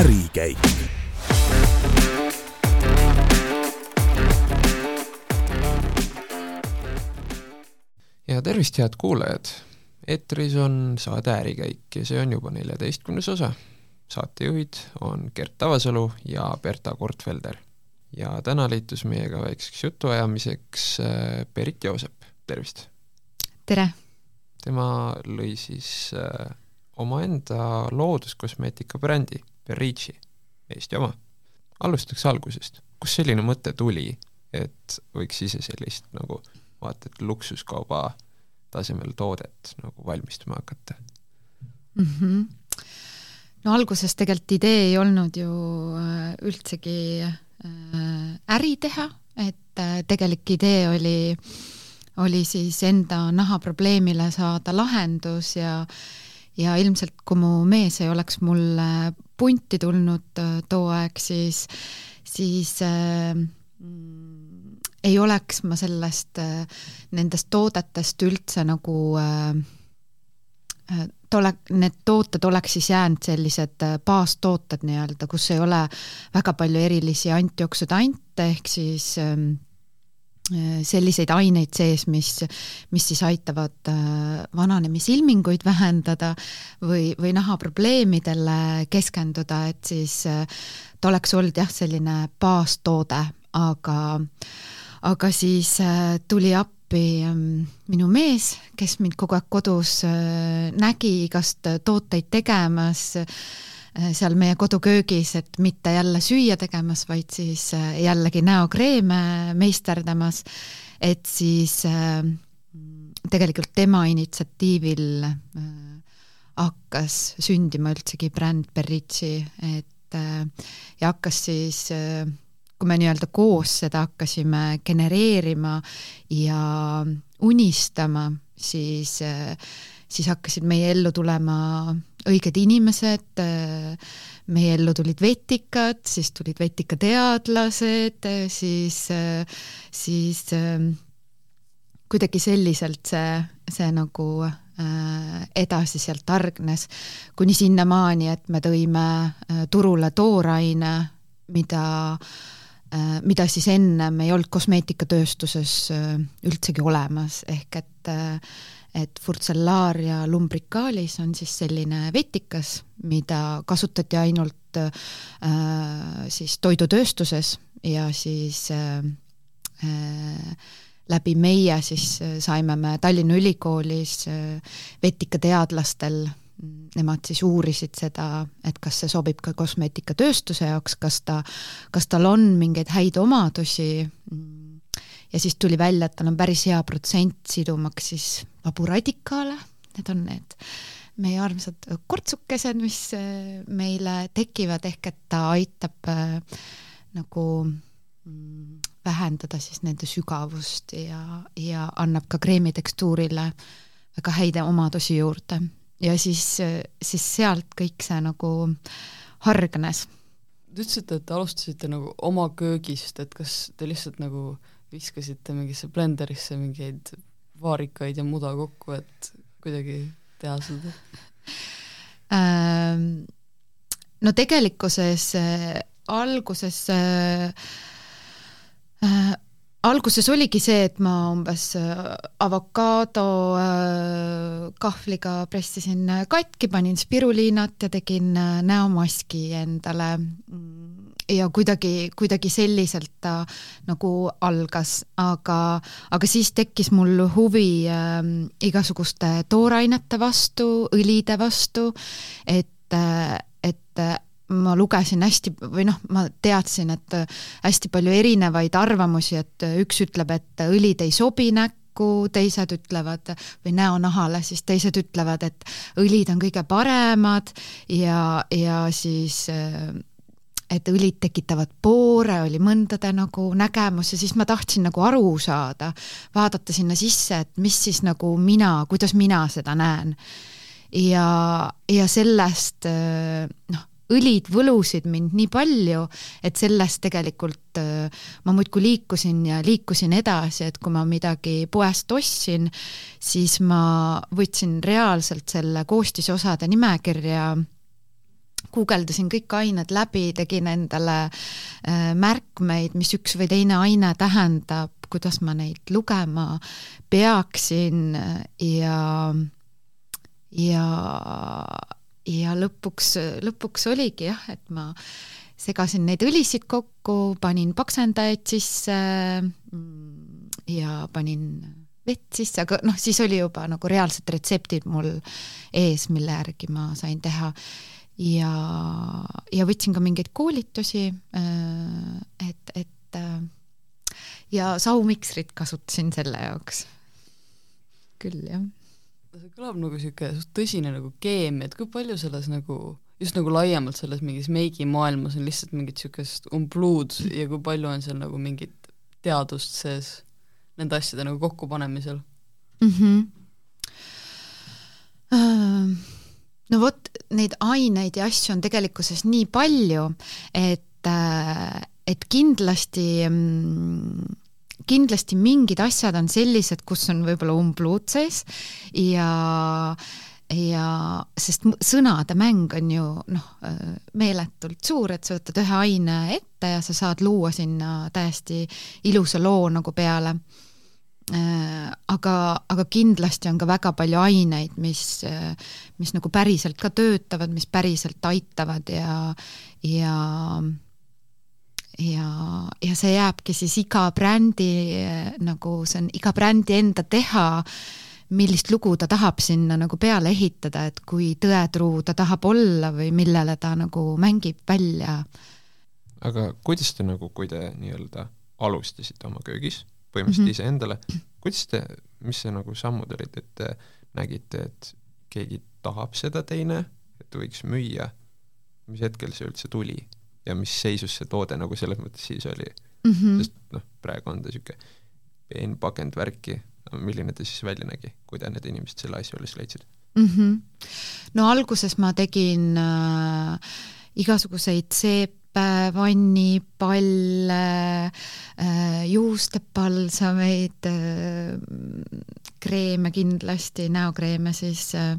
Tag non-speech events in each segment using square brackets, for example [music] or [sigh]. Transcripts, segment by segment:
ärikäik. ja tervist, head kuulajad! eetris on saade Ärikäik ja see on juba neljateistkümnes osa. saatejuhid on Gert Tavasalu ja Berta Kortfelder. ja täna liitus meiega väikseks jutuajamiseks äh, Berit Joosep, tervist! tere! tema lõi siis äh, omaenda looduskosmeetika brändi Berici, Eesti oma. alustaks algusest, kust selline mõte tuli, et võiks ise sellist nagu vaata et luksuskauba tasemel toodet nagu valmistama hakata mm? -hmm. no alguses tegelikult idee ei olnud ju äh, üldsegi äh, äri teha, et äh, tegelik idee oli, oli siis enda nahaprobleemile saada lahendus ja ja ilmselt, kui mu mees ei oleks mulle punti tulnud too aeg, siis, siis äh, ei oleks ma sellest, äh, nendest toodetest üldse nagu äh, äh, tole, need tooted oleks siis jäänud sellised baastooted nii-öelda, kus ei ole väga palju erilisi antioksüdante, ehk siis ähm, selliseid aineid sees, mis, mis siis aitavad vananemisilminguid vähendada või, või nahaprobleemidele keskenduda, et siis ta oleks olnud jah, selline baastoode, aga äh, aga siis äh, tuli appi ähm, minu mees, kes mind kogu aeg kodus äh, nägi igast tooteid tegemas äh, seal meie koduköögis, et mitte jälle süüa tegemas, vaid siis jällegi näokreeme meisterdamas, et siis tegelikult tema initsiatiivil hakkas sündima üldsegi bränd Berritsi, et ja hakkas siis kui me nii-öelda koos seda hakkasime genereerima ja unistama, siis, siis hakkasid meie ellu tulema õiged inimesed, meie ellu tulid vetikad, siis tulid vetikateadlased, siis, siis kuidagi selliselt see, see nagu edasi sealt hargnes, kuni sinnamaani, et me tõime turule tooraine, mida äh, Äh, mida siis ennem ei olnud kosmeetikatööstuses äh, üldsegi olemas, ehk et äh, et Furcellaria lumbricalis on siis selline vetikas, mida kasutati ainult äh, siis toidutööstuses ja siis äh, läbi meie siis saime me Tallinna Ülikoolis äh, vetikateadlastel. Nemad siis uurisid seda, et kas see sobib ka kosmeetikatööstuse jaoks, kas ta, kas tal on mingeid häid omadusi ja siis tuli välja, et tal on päris hea protsent sidumaks siis vaburadikaale, need on need meie armsad kortsukesed, mis äh, meile tekivad, ehk et ta aitab äh, nagu mm, vähendada siis nende sügavust ja, ja annab ka kreemi tekstuurile väga häid omadusi juurde ja siis, siis sealt kõik see nagu hargnes. Te ütlesite, et te alustasite nagu oma köögist, et kas te lihtsalt nagu viskasite mingisse blenderisse mingeid vaarikaid ja muda kokku, et kuidagi teha seda ähm,? no tegelikkuses äh, alguses äh, äh, alguses oligi see, et ma umbes avokaado kahvliga pressisin katki, panin spiruliinat ja tegin näomaski endale. Ja kuidagi, kuidagi selliselt ta nagu algas, aga, aga siis tekkis mul huvi äh, igasuguste toorainete vastu, õlide vastu, et, et ma lugesin hästi või noh, ma teadsin, et hästi palju erinevaid arvamusi, et üks ütleb, et õlid ei sobi näkku, teised ütlevad või näonahale, siis teised ütlevad, et õlid on kõige paremad ja, ja siis et õlid tekitavad poore, oli mõndade nagu nägemus ja siis ma tahtsin nagu aru saada, vaadata sinna sisse, et mis siis nagu mina, kuidas mina seda näen. ja, ja sellest noh, õlid võlusid mind nii palju, et sellest tegelikult äh, ma muudkui liikusin ja liikusin edasi, et kui ma midagi poest ostsin, siis ma võtsin reaalselt selle koostisosade nimekirja guugeldasin kõik ained läbi, tegin endale äh, märkmeid, mis üks või teine aine tähendab, kuidas ma neid lugema peaksin ja, ja, ja lõpuks, lõpuks oligi jah, et ma segasin neid õlisid kokku, panin paksendajaid sisse mm, ja panin vett sisse, aga noh, siis oli juba nagu reaalsed retseptid mul ees, mille järgi ma sain teha ja, ja võtsin ka mingeid koolitusi, äh, et, et äh, ja saumiksrit kasutasin selle jaoks. küll, jah. see kõlab nagu niisugune tõsine nagu keemia, et kui palju selles nagu, just nagu laiemalt selles mingis meigimaailmas on lihtsalt mingit niisugust umbluud ja kui palju on seal nagu mingit teadust sees nende asjade nagu kokkupanemisel mm? -hmm. No vot, neid aineid ja asju on tegelikkuses nii palju, et, äh, et kindlasti, mm, kindlasti mingid asjad on sellised, kus on võib-olla umbluud sees ja ja sest sõnade mäng on ju noh, äh, meeletult suur, et sa võtad ühe aine ette ja sa saad luua sinna täiesti ilusa loo nagu peale aga, aga kindlasti on ka väga palju aineid, mis, mis nagu päriselt ka töötavad, mis päriselt aitavad ja, ja ja, ja see jääbki siis iga brändi nagu see on iga brändi enda teha, millist lugu ta tahab sinna nagu peale ehitada, et kui tõetruu ta tahab olla või millele ta nagu mängib välja. aga kuidas te nagu, kui te nii-öelda alustasite oma köögis põhimõtteliselt mm -hmm. iseendale. kuidas te, mis see nagu sammud olid, et te nägite, et keegi tahab seda teine, et võiks müüa, mis hetkel see üldse tuli ja mis seisus see toode nagu selles mõttes siis oli mm? -hmm. sest noh, praegu on ta niisugune peen pakend värki, milline ta siis välja nägi, kui te need inimesed selle asja üles leidsid mm? -hmm. no alguses ma tegin äh, igasuguseid seep vannipalle, äh, juustepalsameid, äh, kreeme kindlasti, näokreeme siis äh,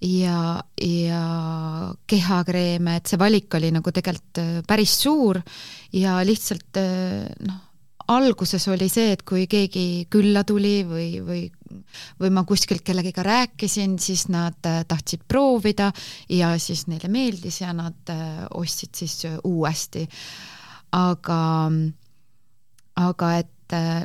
ja, ja kehakreeme, et see valik oli nagu tegelikult päris suur ja lihtsalt noh, alguses oli see, et kui keegi külla tuli või, või või ma kuskilt kellegiga rääkisin, siis nad äh, tahtsid proovida ja siis neile meeldis ja nad äh, ostsid siis äh, uuesti. aga, aga et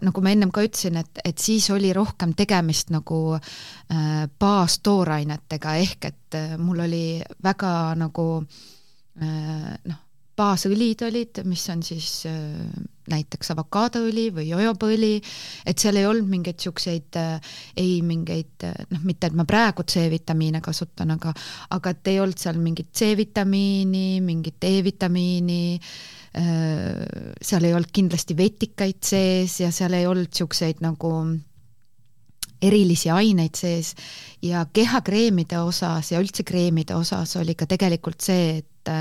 nagu ma ennem ka ütlesin, et, et siis oli rohkem tegemist nagu äh, baastoorainetega, ehk et äh, mul oli väga nagu äh, noh, baasõlid olid, mis on siis äh, näiteks avokaadoõli või jojobaõli, et seal ei olnud mingeid niisuguseid, äh, ei mingeid äh, noh, mitte et ma praegu C-vitamiine kasutan, aga aga et ei olnud seal mingit C-vitamiini, mingit E-vitamiini, seal ei olnud kindlasti vetikaid sees ja seal ei olnud niisuguseid nagu erilisi aineid sees. Ja kehakreemide osas ja üldse kreemide osas oli ka tegelikult see, et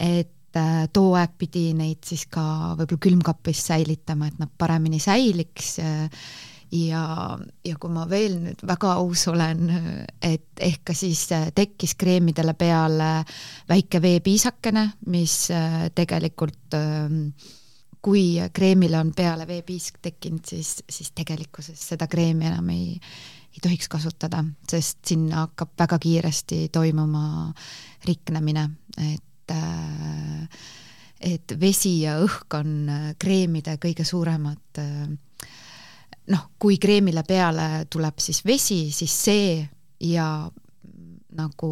et äh, too aeg pidi neid siis ka võib-olla külmkapis säilitama, et nad paremini säiliks ja, ja kui ma veel nüüd väga aus olen, et ehk ka siis äh, tekkis kreemidele peale väike veepiisakene, mis äh, tegelikult ähm, kui kreemile on peale veepiisk tekkinud, siis, siis tegelikkuses seda kreemi enam ei, ei tohiks kasutada, sest sinna hakkab väga kiiresti toimuma riknemine, et et et vesi ja õhk on kreemide kõige suuremad noh, kui kreemile peale tuleb siis vesi, siis see ja nagu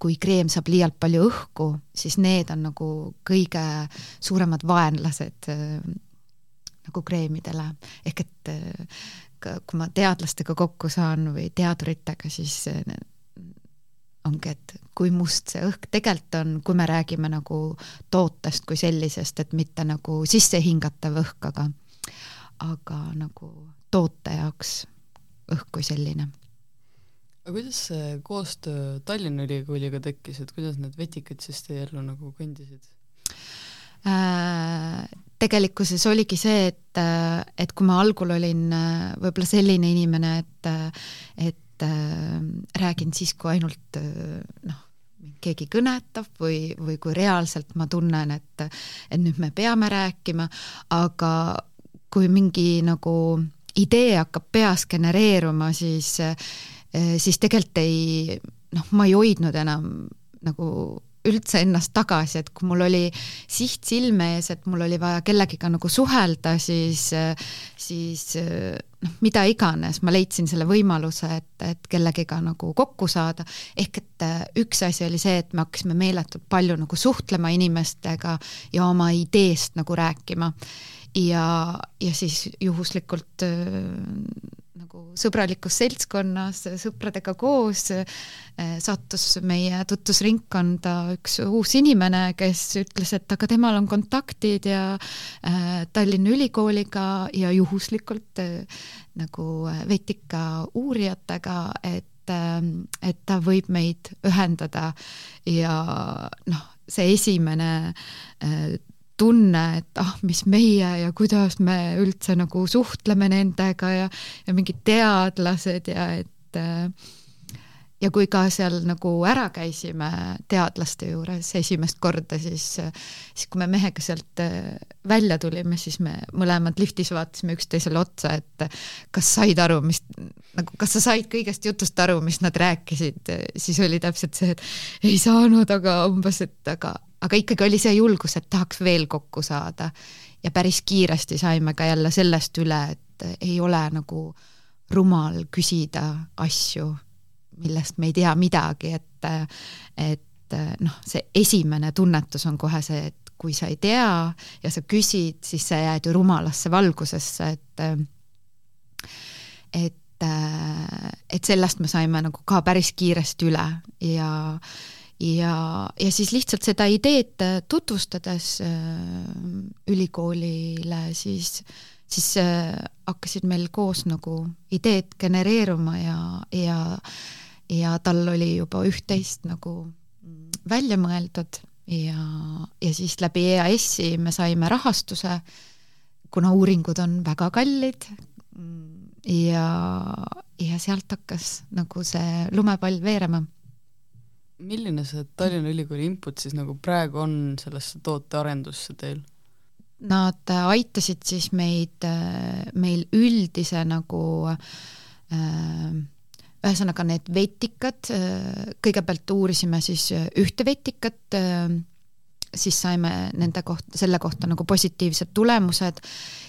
kui kreem saab liialt palju õhku, siis need on nagu kõige suuremad vaenlased nagu kreemidele, ehk et kui ma teadlastega kokku saan või teaduritega, siis ongi, et kui must see õhk tegelikult on, kui me räägime nagu tootest kui sellisest, et mitte nagu sissehingatav õhk, aga aga nagu toote jaoks õhk kui selline. aga kuidas see koostöö Tallinna Ülikooliga tekkis, et kuidas need vetikad siis teie ellu nagu kõndisid äh,? tegelikkuses oligi see, et, et kui ma algul olin äh, võib-olla selline inimene, et, et äh, räägin siis, kui ainult äh, noh, keegi kõnetab või, või kui reaalselt ma tunnen, et, et nüüd me peame rääkima, aga kui mingi nagu idee hakkab peas genereeruma, siis, siis tegelikult ei, noh, ma ei hoidnud enam nagu üldse ennast tagasi, et kui mul oli siht silme ees, et mul oli vaja kellegiga nagu suhelda, siis, siis noh, mida iganes, ma leidsin selle võimaluse, et, et kellegiga nagu kokku saada. ehk et üks asi oli see, et me hakkasime meeletult palju nagu suhtlema inimestega ja oma ideest nagu rääkima. ja, ja siis juhuslikult nagu sõbralikus seltskonnas, sõpradega koos eh, sattus meie tutvusringkonda üks uus inimene, kes ütles, et aga temal on kontaktid ja äh, Tallinna Ülikooliga ja juhuslikult äh, nagu vetika uurijatega, et et ta võib meid ühendada. Ja noh, see esimene tunne, et ah, mis meie ja kuidas me üldse nagu suhtleme nendega ja, ja mingid teadlased ja et äh, ja kui ka seal nagu ära käisime teadlaste juures esimest korda, siis, siis kui me mehega sealt äh, välja tulime, siis me mõlemad liftis vaatasime üksteisele otsa, et kas said aru, mis nagu, kas sa said kõigest jutust aru, mis nad rääkisid, siis oli täpselt see, et ei saanud, aga umbes, et aga, aga ikkagi oli see julgus, et tahaks veel kokku saada. ja päris kiiresti saime ka jälle sellest üle, et ei ole nagu rumal küsida asju, millest me ei tea midagi, et, et noh, see esimene tunnetus on kohe see, et kui sa ei tea ja sa küsid, siis sa jääd ju rumalasse valgusesse, et et et sellest me saime nagu ka päris kiiresti üle ja ja, ja siis lihtsalt seda ideed tutvustades äh, ülikoolile, siis, siis äh, hakkasid meil koos nagu ideed genereeruma ja, ja, ja tal oli juba üht-teist nagu välja mõeldud. Ja, ja siis läbi EAS-i me saime rahastuse, kuna uuringud on väga kallid. Ja, ja sealt hakkas nagu see lumepall veerema milline see Tallinna Ülikooli input siis nagu praegu on sellesse tootearendusse teil? Nad aitasid siis meid, meil üldise nagu äh, ühesõnaga need vetikad, kõigepealt uurisime siis ühte vetikat, siis saime nende kohta, selle kohta nagu positiivsed tulemused,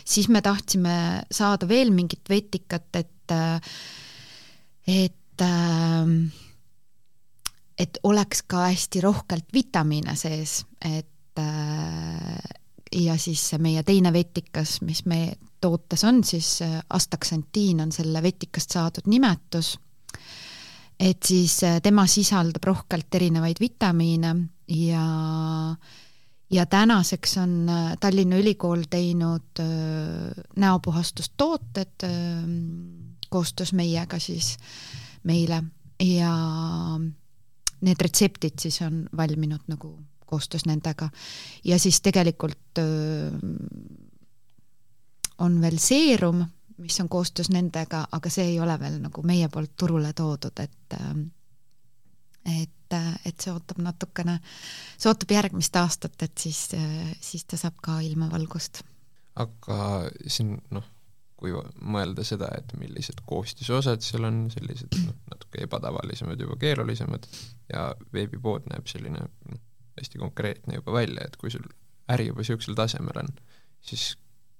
siis me tahtsime saada veel mingit vetikat, et, et äh, et oleks ka hästi rohkelt vitamiine sees, et äh, ja siis meie teine vetikas, mis meie tootes on, siis äh, astaksantiin on selle vetikast saadud nimetus, et siis äh, tema sisaldab rohkelt erinevaid vitamiine ja ja tänaseks on Tallinna Ülikool teinud näopuhastustooted koostöös meiega siis meile. Ja need retseptid siis on valminud nagu koostöös nendega ja siis tegelikult öö, on veel seerum, mis on koostöös nendega, aga see ei ole veel nagu meie poolt turule toodud, et et, et see ootab natukene, see ootab järgmist aastat, et siis, siis ta saab ka ilmavalgust. aga siin noh, kui mõelda seda, et millised koostisosad seal on, sellised [clears throat] noh, natuke ebatavalisemad, juba keerulisemad, ja veebipood näeb selline noh, hästi konkreetne juba välja, et kui sul äri juba niisugusel tasemel on, siis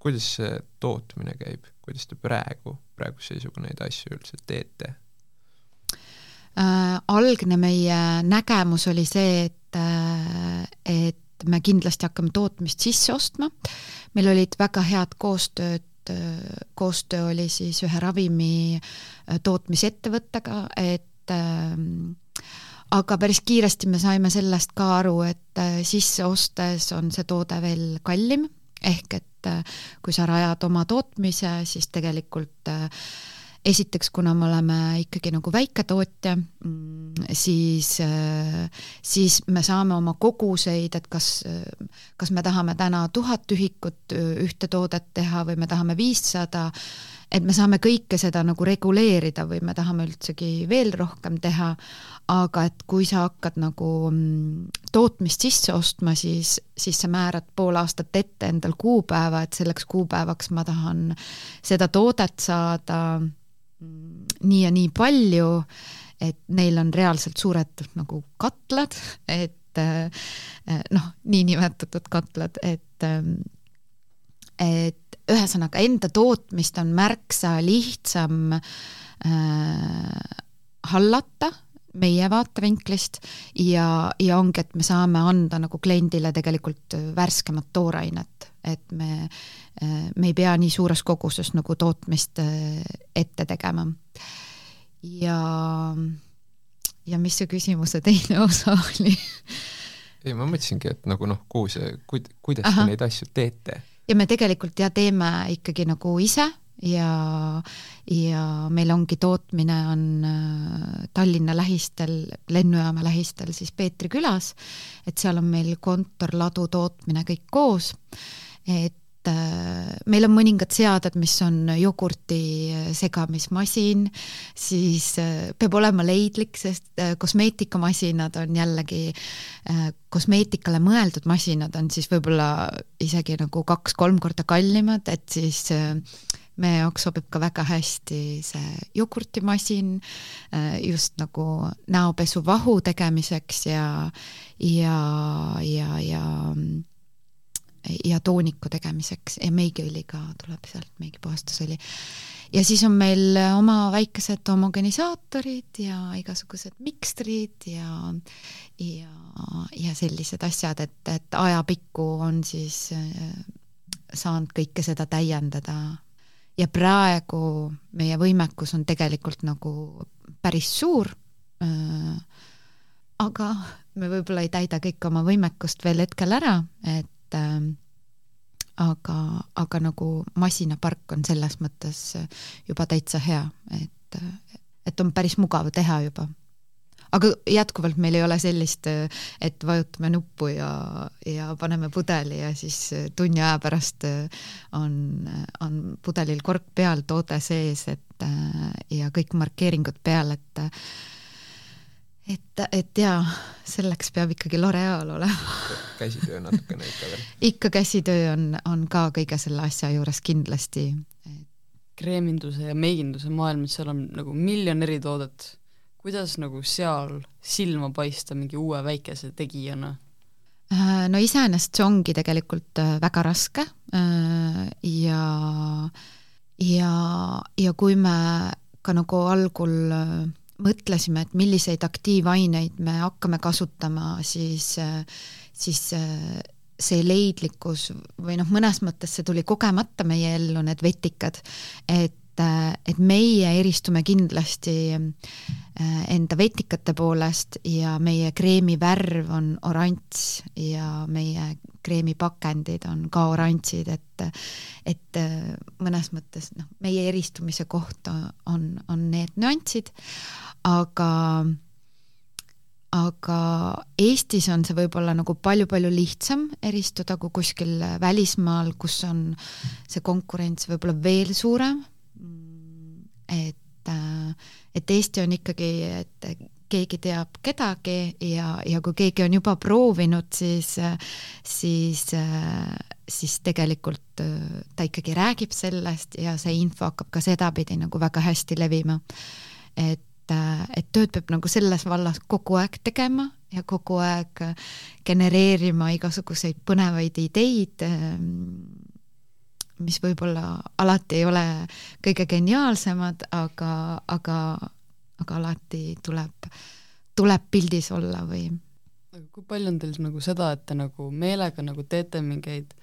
kuidas see tootmine käib, kuidas te praegu, praeguse seisuga neid asju üldse teete äh,? algne meie nägemus oli see, et, äh, et me kindlasti hakkame tootmist sisse ostma, meil olid väga head koostööd koostöö oli siis ühe ravimi äh, tootmisettevõttega, et ähm, aga päris kiiresti me saime sellest ka aru, et äh, sisse ostes on see toode veel kallim, ehk et kui sa rajad oma tootmise, siis tegelikult äh, esiteks, kuna me oleme ikkagi nagu väiketootja, mm, siis, äh, siis me saame oma koguseid, et kas, kas me tahame täna tuhat ühikut ühte toodet teha või me tahame viissada, et me saame kõike seda nagu reguleerida või me tahame üldsegi veel rohkem teha, aga et kui sa hakkad nagu mm, tootmist sisse ostma, siis, siis sa määrad pool aastat ette endal kuupäeva, et selleks kuupäevaks ma tahan seda toodet saada nii ja nii palju, et neil on reaalselt suured nagu katlad, et eh, noh, niinimetatud katlad, et ähm, et ühesõnaga enda tootmist on märksa lihtsam äh, hallata meie vaatevinklist ja, ja ongi, et me saame anda nagu kliendile tegelikult värskemat toorainet, et me, me ei pea nii suures koguses nagu tootmist äh, ette tegema. ja, ja mis su küsimuse teine [laughs] osa oli ei, ma mõtlesingi, et nagu noh, kuhu see, kuid-, kuidas Aha. te neid asju teete? ja me tegelikult ja teeme ikkagi nagu ise ja, ja meil ongi tootmine on äh, Tallinna lähistel, lennujaama lähistel siis Peetri külas, et seal on meil kontor, ladu, tootmine kõik koos, et Äh, meil on mõningad seaded, mis on jogurti äh, segamismasin, siis peab olema leidlik, sest kosmeetikamasinad on jällegi, kosmeetikale mõeldud masinad on siis võib-olla isegi nagu kaks-kolm korda kallimad, et siis meie jaoks sobib ka väga hästi see jogurtimasin just nagu näopesuvahu tegemiseks ja, ja, ja, ja ja tooniku tegemiseks ja meigiõliga tuleb sealt meigipuhastusõli. ja siis on meil oma väikesed homogenisaatorid ja igasugused mikstrid ja, ja, ja sellised asjad, et, et ajapikku on siis äh, saanud kõike seda täiendada. Ja praegu meie võimekus on tegelikult nagu päris suur äh, aga me võib-olla ei täida kõike oma võimekust veel hetkel ära, et äh, aga, aga nagu masinapark on selles mõttes juba täitsa hea, et, et on päris mugav teha juba. Aga jätkuvalt meil ei ole sellist, et vajutame nuppu ja, ja paneme pudeli ja siis tunni aja pärast on, on pudelil kork peal, toode sees, et ja kõik markeeringud peal, et et, et jaa, selleks peab ikkagi L'Oreal olema käsitöö natukene ikka veel? ikka käsitöö on, on ka kõige selle asja juures kindlasti. kreeminduse ja meiginduse maailmas, seal on nagu miljon eri toodet. Kuidas nagu seal silma paista mingi uue väikese tegijana? Äh, no iseenesest see ongi tegelikult äh, väga raske äh, ja, ja, ja kui me ka nagu algul mõtlesime, et milliseid aktiivaineid me hakkame kasutama, siis, siis see leidlikkus või noh, mõnes mõttes see tuli kogemata meie ellu, need vetikad, et et meie eristume kindlasti enda vetikate poolest ja meie kreemi värv on oranž ja meie kreemipakendid on ka oranžid, et et mõnes mõttes noh, meie eristumise koht on, on need nüansid, aga aga Eestis on see võib-olla nagu palju-palju lihtsam eristuda kui kuskil välismaal, kus on see konkurents võib-olla veel suurem. Et, et Eesti on ikkagi, et keegi teab kedagi ja, ja kui keegi on juba proovinud, siis, siis, siis tegelikult ta ikkagi räägib sellest ja see info hakkab ka sedapidi nagu väga hästi levima. et et, et tööd peab nagu selles vallas kogu aeg tegema ja kogu aeg genereerima igasuguseid põnevaid ideid, mis võib-olla alati ei ole kõige geniaalsemad, aga, aga, aga alati tuleb, tuleb pildis olla või. aga kui palju on teil nagu seda, et te nagu meelega nagu teete mingeid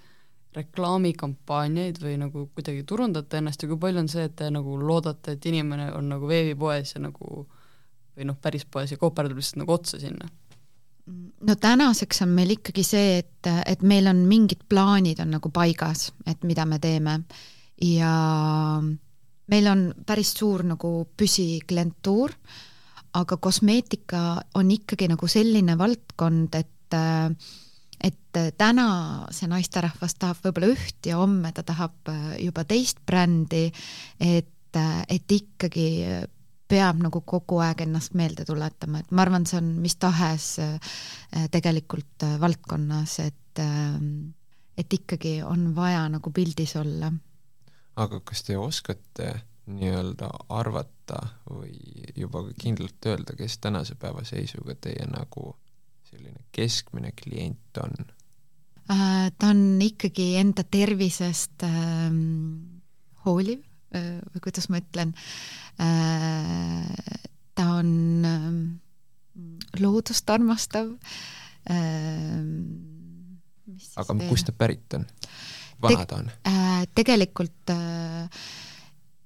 reklaamikampaaniaid või nagu kuidagi turundate ennast ja kui palju on see, et te nagu loodate, et inimene on nagu veebipoes ja nagu või noh, päris poes ja kooperdab lihtsalt nagu otsa sinna? No tänaseks on meil ikkagi see, et, et meil on mingid plaanid on nagu paigas, et mida me teeme. Ja meil on päris suur nagu püsiklientuur, aga kosmeetika on ikkagi nagu selline valdkond, et et täna see naisterahvas tahab võib-olla üht ja homme ta tahab juba teist brändi, et, et ikkagi peab nagu kogu aeg ennast meelde tuletama, et ma arvan, see on mis tahes tegelikult valdkonnas, et et ikkagi on vaja nagu pildis olla. aga kas te oskate nii-öelda arvata või juba kindlalt öelda, kes tänase päeva seisuga teie nagu selline keskmine klient on? Äh, ta on ikkagi enda tervisest äh, hooliv äh, või kuidas ma ütlen äh,, ta on äh, loodust armastav äh,. aga kust ta pärit on? vana ta on äh,? tegelikult äh,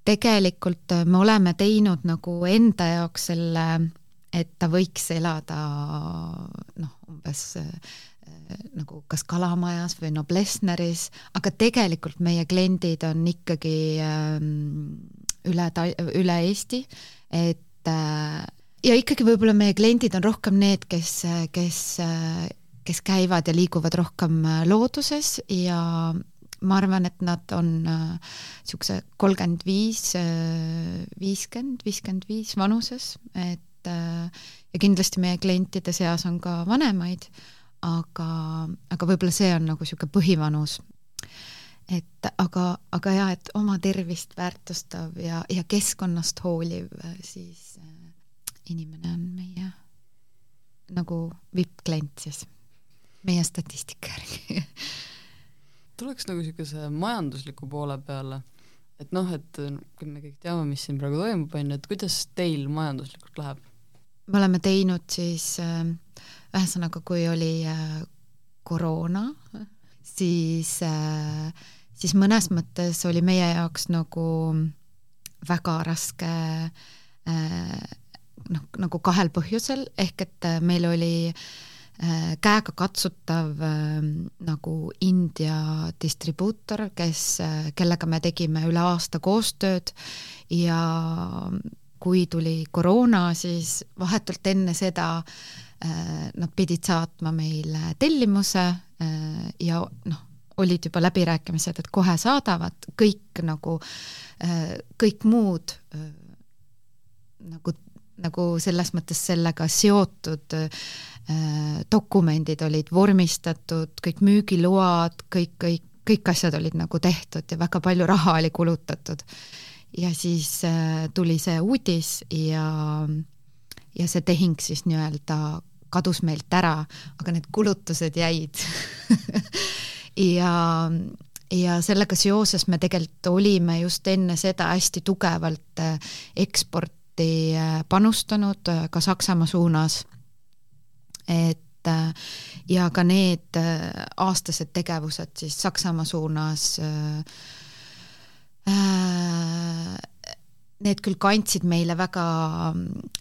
tegelikult äh, me oleme teinud nagu enda jaoks selle, et ta võiks elada noh, umbes äh, nagu kas Kalamajas või Noblessneris, aga tegelikult meie kliendid on ikkagi ähm, üle ta-, üle Eesti, et äh, ja ikkagi võib-olla meie kliendid on rohkem need, kes, kes, kes käivad ja liiguvad rohkem looduses ja ma arvan, et nad on niisuguse äh, kolmkümmend viis, äh, viiskümmend, viiskümmend viis vanuses, et äh, ja kindlasti meie klientide seas on ka vanemaid, aga, aga võib-olla see on nagu niisugune põhivanus. Et aga, aga jaa, et oma tervist väärtustav ja, ja keskkonnast hooliv, siis inimene on meie nagu vipp-klient siis, meie statistika järgi [laughs] tuleks nagu niisuguse majandusliku poole peale, et noh, et me kõik teame, mis siin praegu toimub, on ju, et kuidas teil majanduslikult läheb? me oleme teinud siis äh, ühesõnaga, kui oli äh, koroona, siis äh,, siis mõnes mõttes oli meie jaoks nagu väga raske äh, noh, nagu kahel põhjusel, ehk et äh, meil oli äh, käegakatsutav äh, nagu India distribuutor, kes, kellega me tegime üle aasta koostööd. Ja kui tuli koroona, siis vahetult enne seda nad pidid saatma meile tellimuse ja noh, olid juba läbirääkimised, et kohe saadavad, kõik nagu, kõik muud nagu, nagu selles mõttes sellega seotud Äh, dokumendid olid vormistatud, kõik müügiload, kõik, kõik, kõik asjad olid nagu tehtud ja väga palju raha oli kulutatud. ja siis äh, tuli see uudis ja, ja see tehing siis nii-öelda kadus meilt ära, aga need kulutused jäid [laughs] ja, ja sellega seoses me tegelikult olime just enne seda hästi tugevalt äh, eksporti panustanud ka Saksamaa suunas. Et äh, ja ka need äh, aastased tegevused siis Saksamaa suunas äh, Need küll kandsid meile väga,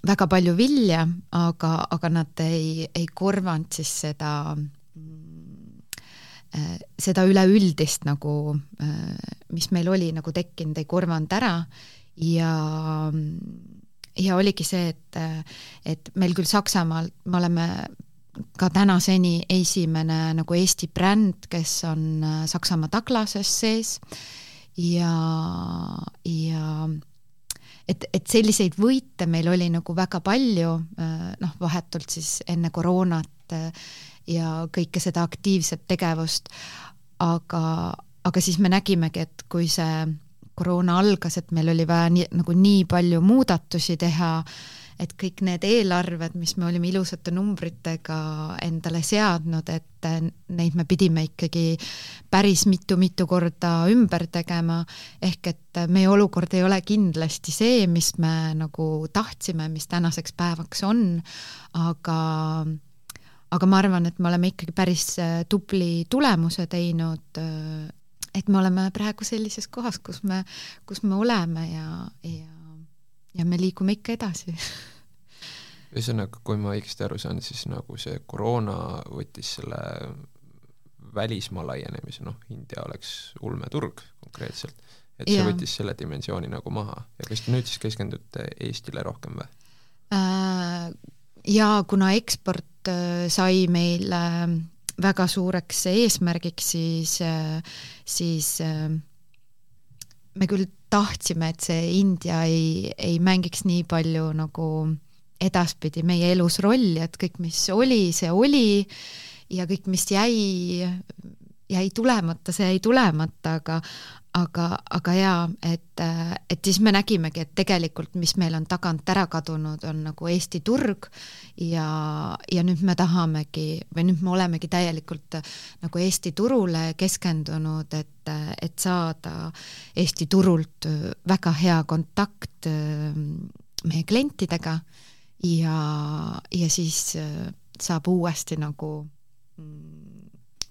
väga palju vilja, aga, aga nad ei, ei korvanud siis seda, seda üleüldist nagu, mis meil oli nagu tekkinud, ei korvanud ära. Ja ja oligi see, et, et meil küll Saksamaal, me oleme ka tänaseni esimene nagu Eesti bränd, kes on äh, Saksamaa taglases sees. Ja, ja et, et selliseid võite meil oli nagu väga palju, äh, noh, vahetult siis enne koroonat äh, ja kõike seda aktiivset tegevust, aga, aga siis me nägimegi, et kui see koroona algas, et meil oli vaja nii, nagu nii palju muudatusi teha, et kõik need eelarved, mis me olime ilusate numbritega endale seadnud, et neid me pidime ikkagi päris mitu-mitu korda ümber tegema, ehk et meie olukord ei ole kindlasti see, mis me nagu tahtsime, mis tänaseks päevaks on, aga aga ma arvan, et me oleme ikkagi päris tubli tulemuse teinud et me oleme praegu sellises kohas, kus me, kus me oleme ja, ja, ja me liigume ikka edasi [laughs] ühesõnaga, kui ma õigesti aru saan, siis nagu see koroona võttis selle välismaa laienemise, noh, India oleks ulmeturg konkreetselt, et see ja. võttis selle dimensiooni nagu maha ja kas te nüüd siis keskendute Eestile rohkem või äh,? Jaa, kuna eksport äh, sai meil äh, väga suureks eesmärgiks, siis, siis me küll tahtsime, et see India ei, ei mängiks nii palju nagu edaspidi meie elus rolli, et kõik, mis oli, see oli ja kõik, mis jäi, jäi tulemata, see jäi tulemata, aga aga, aga jaa, et, et siis me nägimegi, et tegelikult, mis meil on tagant ära kadunud, on nagu Eesti turg ja, ja nüüd me tahamegi või nüüd me olemegi täielikult nagu Eesti turule keskendunud, et, et saada Eesti turult väga hea kontakt meie klientidega. Ja, ja siis saab uuesti nagu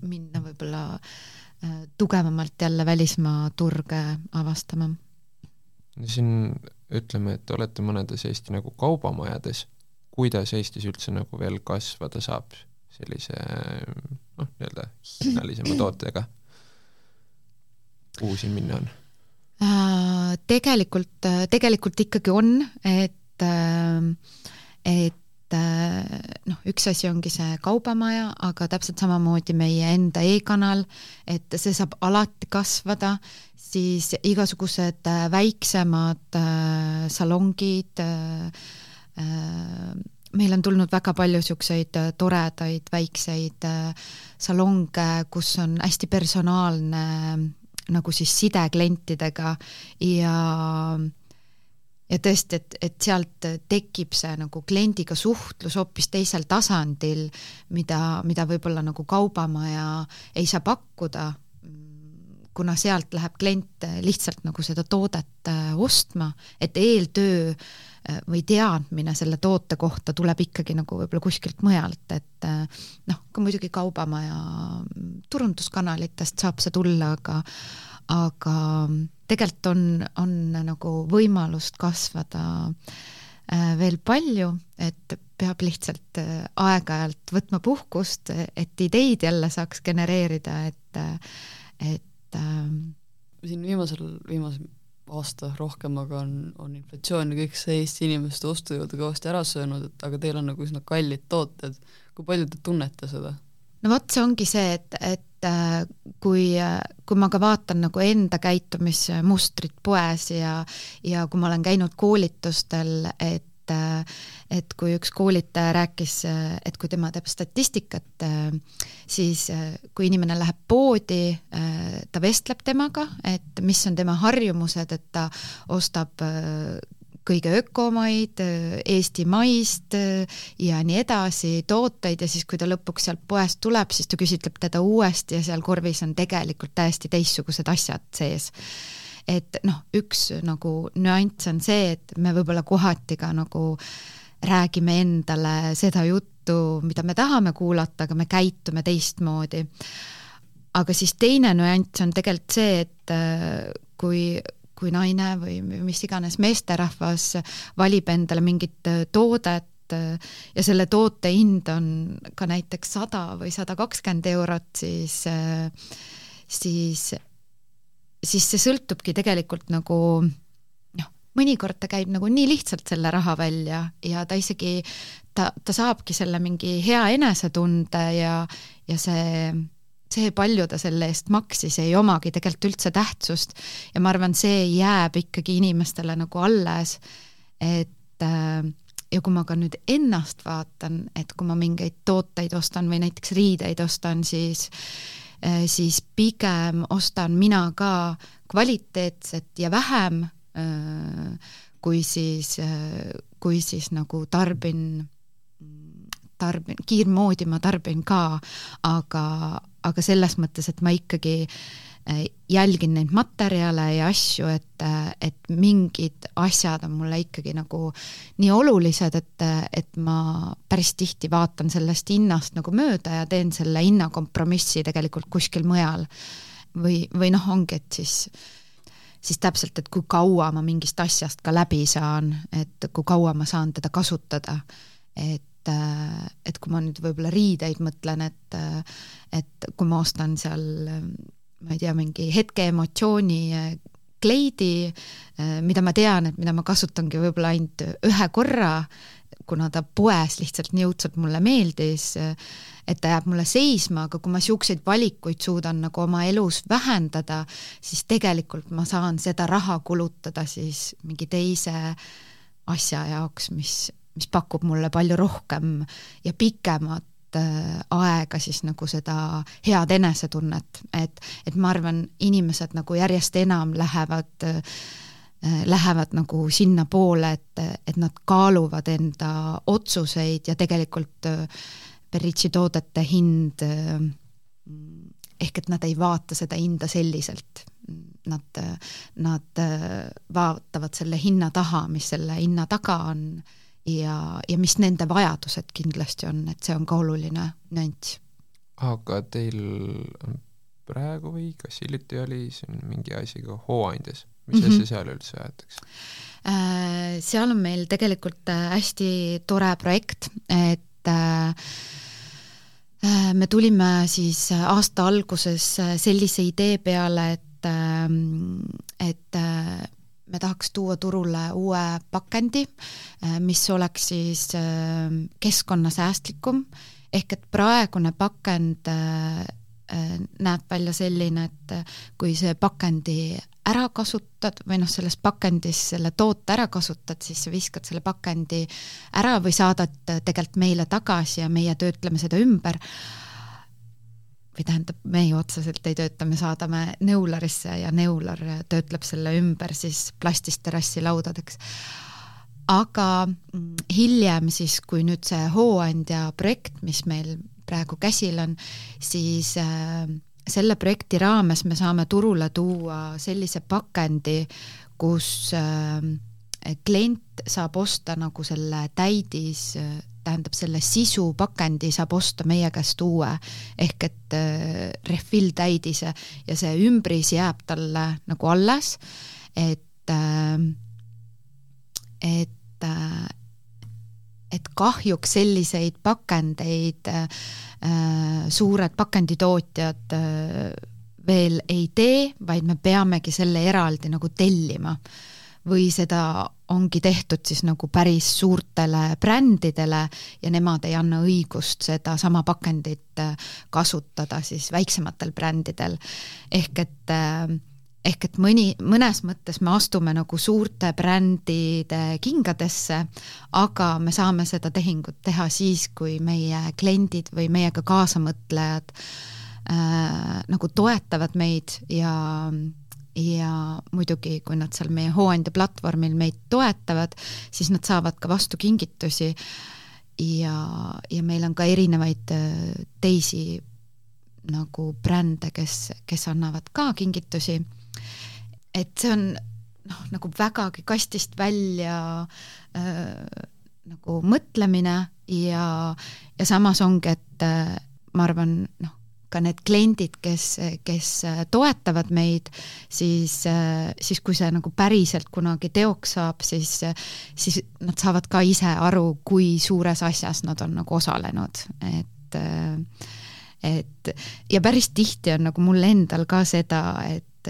minna võib-olla äh, tugevamalt jälle välismaa turge avastama. siin ütleme, et olete mõnedes Eesti nagu kaubamajades, kuidas Eestis üldse nagu veel kasvada saab sellise noh, nii-öelda hinnalisema [clears throat] tootega? kuhu siin minna on? Äh, tegelikult, tegelikult ikkagi on, et, äh, et äh, noh, üks asi ongi see kaubamaja, aga täpselt samamoodi meie enda e-kanal, et see saab alati kasvada, siis igasugused äh, väiksemad äh, salongid meil on tulnud väga palju niisuguseid toredaid väikseid salonge, kus on hästi personaalne nagu siis side klientidega ja äh, ja tõesti, et, et sealt tekib see nagu kliendiga suhtlus hoopis teisel tasandil, mida, mida võib-olla nagu kaubamaja ei saa pakkuda, kuna sealt läheb klient lihtsalt nagu seda toodet äh, ostma, et eeltöö äh, või teadmine selle toote kohta tuleb ikkagi nagu võib-olla kuskilt mujalt, et äh, noh, ka muidugi kaubamaja turunduskanalitest saab see tulla, aga aga tegelikult on, on nagu võimalust kasvada äh, veel palju, et peab lihtsalt äh, aeg-ajalt võtma puhkust, et ideid jälle saaks genereerida, et, et ähm, siin viimasel, viimasel aasta rohkem, aga on, on inflatsioon ja kõik see Eesti inimeste ostujõudu kõvasti ära söönud, et aga teil on nagu üsna kallid tooted, kui palju te tunnete seda? No vot, see ongi see, et, et Äh, kui, kui ma ka vaatan nagu enda käitumismustrit poes ja, ja kui ma olen käinud koolitustel, et et kui üks koolitaja rääkis, et kui tema teeb statistikat, siis kui inimene läheb poodi, ta vestleb temaga, et mis on tema harjumused, et ta ostab kõige ökomaid, eestimaist ja nii edasi tooteid ja siis, kui ta lõpuks sealt poest tuleb, siis ta küsitleb teda uuesti ja seal korvis on tegelikult täiesti teistsugused asjad sees. et noh, üks nagu nüanss on see, et me võib-olla kohati ka nagu räägime endale seda juttu, mida me tahame kuulata, aga me käitume teistmoodi. aga siis teine nüanss on tegelikult see, et kui kui naine või mis iganes meesterahvas valib endale mingit äh, toodet äh, ja selle toote hind on ka näiteks sada või sada kakskümmend eurot, siis, äh, siis, siis see sõltubki tegelikult nagu noh, mõnikord ta käib nagu nii lihtsalt selle raha välja ja ta isegi, ta, ta saabki selle mingi hea enesetunde ja, ja see see, palju ta selle eest maksis, ei omagi tegelikult üldse tähtsust. ja ma arvan, see jääb ikkagi inimestele nagu alles, et äh, ja kui ma ka nüüd ennast vaatan, et kui ma mingeid tooteid ostan või näiteks riideid ostan, siis äh, siis pigem ostan mina ka kvaliteetset ja vähem äh, kui siis, kui siis nagu tarbin tarbin, kiirmoodi ma tarbin ka, aga, aga selles mõttes, et ma ikkagi äh, jälgin neid materjale ja asju, et, et mingid asjad on mulle ikkagi nagu nii olulised, et, et ma päris tihti vaatan sellest hinnast nagu mööda ja teen selle hinnakompromissi tegelikult kuskil mujal. või, või noh, ongi, et siis siis täpselt, et kui kaua ma mingist asjast ka läbi saan, et kui kaua ma saan teda kasutada, et et, kui ma nüüd võib-olla riideid mõtlen, et, et kui ma ostan seal, ma ei tea, mingi hetke emotsiooni kleidi, mida ma tean, et mida ma kasutangi võib-olla ainult ühe korra, kuna ta poes lihtsalt nii õudselt mulle meeldis, et ta jääb mulle seisma, aga kui ma niisuguseid valikuid suudan nagu oma elus vähendada, siis tegelikult ma saan seda raha kulutada siis mingi teise asja jaoks, mis, mis pakub mulle palju rohkem ja pikemat äh, aega siis nagu seda head enesetunnet, et, et ma arvan, inimesed nagu järjest enam lähevad äh, lähevad nagu sinnapoole, et, et nad kaaluvad enda otsuseid ja tegelikult äh, Berritsi toodete hind ehk et nad ei vaata seda hinda selliselt. Nad, nad vaatavad selle hinna taha, mis selle hinna taga on ja, ja mis nende vajadused kindlasti on, et see on ka oluline nüanss. aga teil on praegu või kas hiljuti oli siin mingi asi ka Hooandjas, mis mm -hmm. asja seal üldse aetakse? Äh, seal on meil tegelikult äh, hästi tore projekt, et äh, me tulime siis aasta alguses sellise idee peale, et, et me tahaks tuua turule uue pakendi, mis oleks siis keskkonnasäästlikum, ehk et praegune pakend näeb välja selline, et kui see pakendi ära kasutad või noh, selles pakendis selle toote ära kasutad, siis sa viskad selle pakendi ära või saadad tegelikult meile tagasi ja meie töötleme seda ümber või tähendab, meie otseselt ei tööta, me saadame neularisse ja neular töötleb selle ümber siis plastist terrassilaudadeks. aga mm, hiljem siis, kui nüüd see Hooandja projekt, mis meil praegu käsil on, siis äh, selle projekti raames me saame turule tuua sellise pakendi, kus äh, klient saab osta nagu selle täidis äh, tähendab, selle sisupakendi saab osta meie käest uue. Ehk et äh, refill täidise ja see ümbris jääb talle nagu alles, et äh,, et äh, et kahjuks selliseid pakendeid suured pakenditootjad veel ei tee, vaid me peamegi selle eraldi nagu tellima või seda ongi tehtud siis nagu päris suurtele brändidele ja nemad ei anna õigust sedasama pakendit äh, kasutada siis väiksematel brändidel. ehk et äh, ehk et mõni, mõnes mõttes me astume nagu suurte brändide kingadesse, aga me saame seda tehingut teha siis, kui meie kliendid või meiega kaasamõtlejad äh, nagu toetavad meid ja ja muidugi, kui nad seal meie Hooandja platvormil meid toetavad, siis nad saavad ka vastu kingitusi ja, ja meil on ka erinevaid äh, teisi nagu brände, kes, kes annavad ka kingitusi. et see on noh, nagu vägagi kastist välja äh, nagu mõtlemine ja, ja samas ongi, et äh, ma arvan, noh, ka need kliendid, kes, kes toetavad meid, siis, siis kui see nagu päriselt kunagi teoks saab, siis, siis nad saavad ka ise aru, kui suures asjas nad on nagu osalenud, et et ja päris tihti on nagu mul endal ka seda, et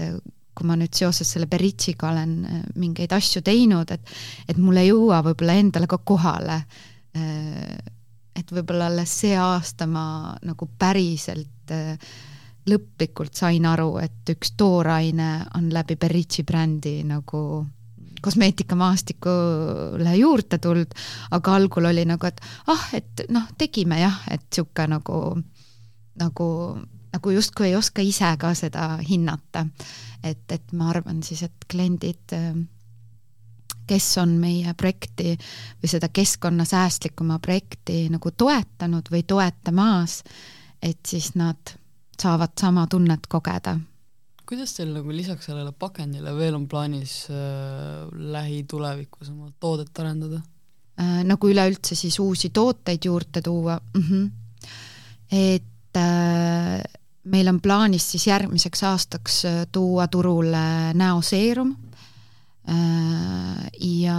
kui ma nüüd seoses selle Beritsiga olen mingeid asju teinud, et et mul ei jõua võib-olla endale ka kohale et võib-olla alles see aasta ma nagu päriselt äh, lõplikult sain aru, et üks tooraine on läbi Berritsi brändi nagu kosmeetikamaastikule juurde tulnud, aga algul oli nagu, et ah, et noh, tegime jah, et sihuke nagu, nagu, nagu justkui ei oska ise ka seda hinnata. et, et ma arvan siis, et kliendid äh, kes on meie projekti või seda keskkonnasäästlikuma projekti nagu toetanud või toetamas, et siis nad saavad sama tunnet kogeda. kuidas teil nagu lisaks sellele pakendile veel on plaanis äh, lähitulevikus oma toodet arendada äh,? nagu üleüldse siis uusi tooteid juurde tuua mm. -hmm. et äh, meil on plaanis siis järgmiseks aastaks äh, tuua turule näoseerum ja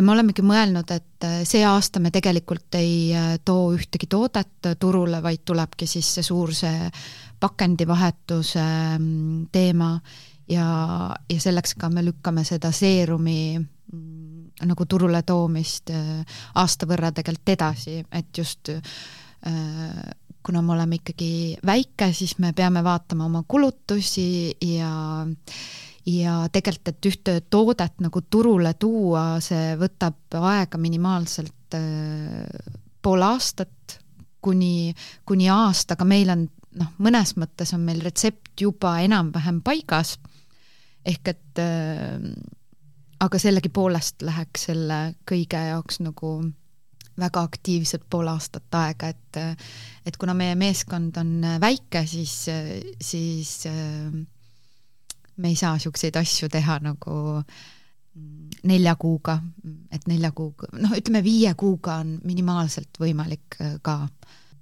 ja me olemegi mõelnud, et äh, see aasta me tegelikult ei äh, too ühtegi toodet turule, vaid tulebki siis see suur see pakendivahetuse mm, teema. Ja, ja selleks ka me lükkame seda seerumi mm, nagu turule toomist aasta võrra tegelikult edasi, et just kuna me oleme ikkagi väike, siis me peame vaatama oma kulutusi ja ja tegelikult, et ühte toodet nagu turule tuua, see võtab aega minimaalselt äh, pool aastat kuni, kuni aasta, aga meil on noh, mõnes mõttes on meil retsept juba enam-vähem paigas. ehk et äh, aga sellegipoolest läheks selle kõige jaoks nagu väga aktiivselt pool aastat aega, et et kuna meie meeskond on väike, siis, siis me ei saa niisuguseid asju teha nagu nelja kuuga, et nelja kuuga, noh, ütleme viie kuuga on minimaalselt võimalik ka,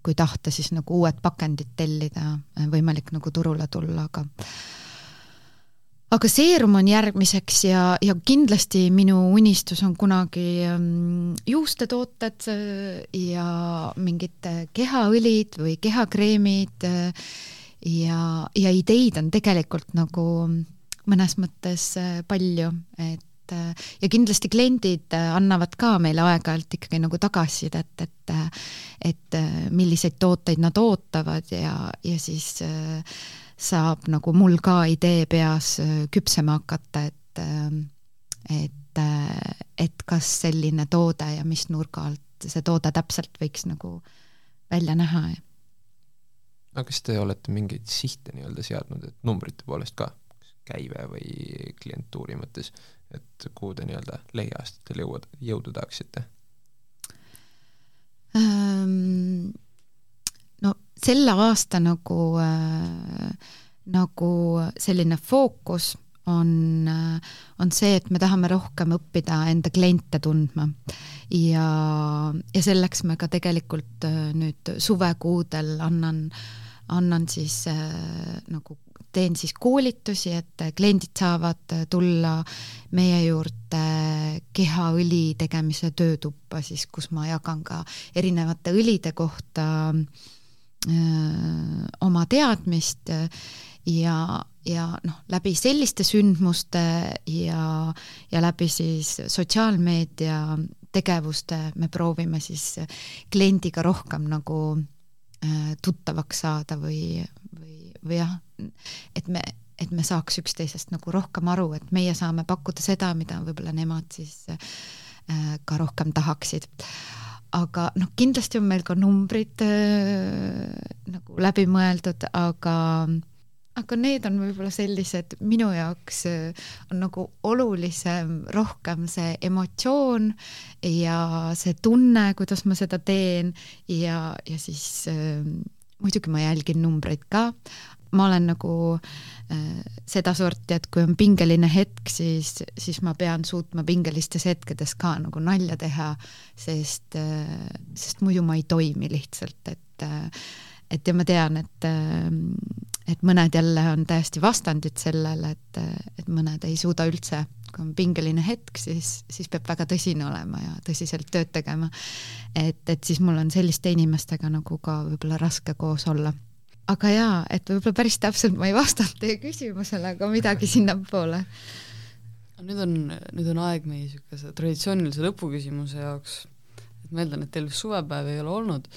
kui tahta, siis nagu uued pakendid tellida, võimalik nagu turule tulla, aga aga Seerum on järgmiseks ja, ja kindlasti minu unistus on kunagi ähm, juustetooted äh, ja mingid kehaõlid või kehakreemid äh, ja, ja ideid on tegelikult nagu mõnes mõttes äh, palju, et ja kindlasti kliendid annavad ka meile aeg-ajalt ikkagi nagu tagasisidet, et et milliseid tooteid nad ootavad ja, ja siis äh, saab nagu mul ka idee peas äh, küpsema hakata, et, äh, et, äh, et kas selline toode ja mis nurga alt see toode täpselt võiks nagu välja näha. Aga kas te olete mingeid sihte nii-öelda seadnud, et numbrite poolest ka, käive või klientuuri mõttes, et kuhu te nii-öelda lähiaastatel jõuda, jõuda tahaksite ähm,? no selle aasta nagu äh, nagu selline fookus on, äh, on see, et me tahame rohkem õppida enda kliente tundma. ja, ja selleks me ka tegelikult äh, nüüd suvekuudel annan, annan siis äh, nagu teen siis koolitusi, et kliendid saavad tulla meie juurde kehaõli tegemise töötuppa siis, kus ma jagan ka erinevate õlide kohta äh, oma teadmist ja, ja noh, läbi selliste sündmuste ja, ja läbi siis sotsiaalmeedia tegevuste me proovime siis kliendiga rohkem nagu äh, tuttavaks saada või, või, või jah, et me, et me saaks üksteisest nagu rohkem aru, et meie saame pakkuda seda, mida võib-olla nemad siis äh, ka rohkem tahaksid. Aga noh, kindlasti on meil ka numbrid äh, nagu läbi mõeldud, aga aga need on võib-olla sellised, minu jaoks äh, on nagu olulisem rohkem see emotsioon ja see tunne, kuidas ma seda teen. Ja, ja siis äh, muidugi ma jälgin numbreid ka, ma olen nagu äh, sedasorti, et kui on pingeline hetk, siis, siis ma pean suutma pingelistes hetkedes ka nagu nalja teha, sest äh,, sest muidu ma ei toimi lihtsalt, et äh, et ja ma tean, et äh, et mõned jälle on täiesti vastandid sellele, et, et mõned ei suuda üldse, kui on pingeline hetk, siis, siis peab väga tõsine olema ja tõsiselt tööd tegema. et, et siis mul on selliste inimestega nagu ka võib-olla raske koos olla aga jaa, et võib-olla päris täpselt ma ei vastanud teie küsimusele, aga midagi [laughs] sinnapoole. nüüd on, nüüd on aeg meie niisuguse traditsioonilise lõpuküsimuse jaoks, et ma eeldan, et teil suvepäev ei ole olnud,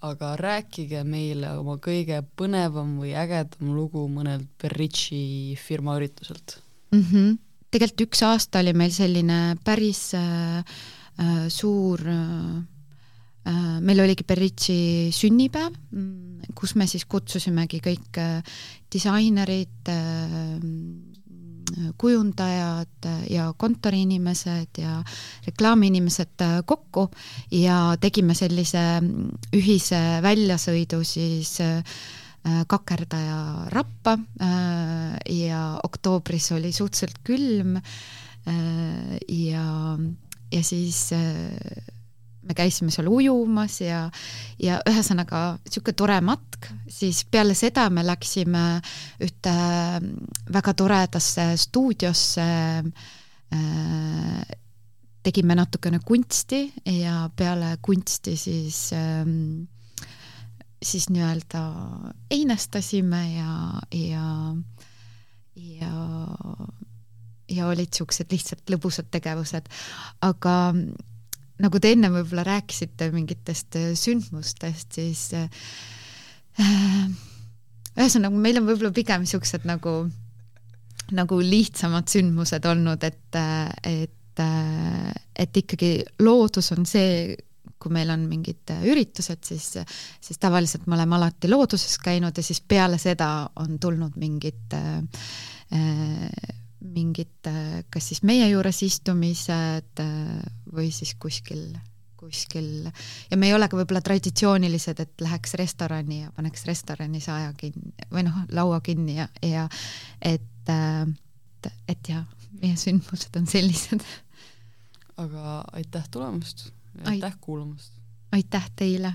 aga rääkige meile oma kõige põnevam või ägedam lugu mõnelt Berritši firma ürituselt mm. -hmm. tegelikult üks aasta oli meil selline päris äh, äh, suur äh, Äh, meil oligi Berritši sünnipäev, mm, kus me siis kutsusimegi kõik äh, disainerid, äh, kujundajad ja kontoriinimesed ja reklaamiinimesed kokku ja tegime sellise ühise väljasõidu siis kakerdaja rappa ja oktoobris oli suhteliselt külm ja, ja siis me käisime seal ujumas ja, ja ühesõnaga niisugune tore matk, siis peale seda me läksime ühte väga toredasse stuudiosse äh,, tegime natukene kunsti ja peale kunsti siis äh, siis nii-öelda einestasime ja, ja, ja ja olid niisugused lihtsalt lõbusad tegevused, aga nagu te enne võib-olla rääkisite mingitest äh, sündmustest, siis äh, ühesõnaga, meil on võib-olla pigem niisugused nagu, nagu lihtsamad sündmused olnud, et, et, et ikkagi loodus on see, kui meil on mingid üritused, siis, siis tavaliselt me oleme alati looduses käinud ja siis peale seda on tulnud mingid äh, mingid kas siis meie juures istumised või siis kuskil, kuskil ja me ei ole ka võib-olla traditsioonilised, et läheks restorani ja paneks restoranis aja kinni või noh, laua kinni ja, ja et, et, et jah, meie sündmused on sellised. aga aitäh tulemast aitäh kuulamast! aitäh teile!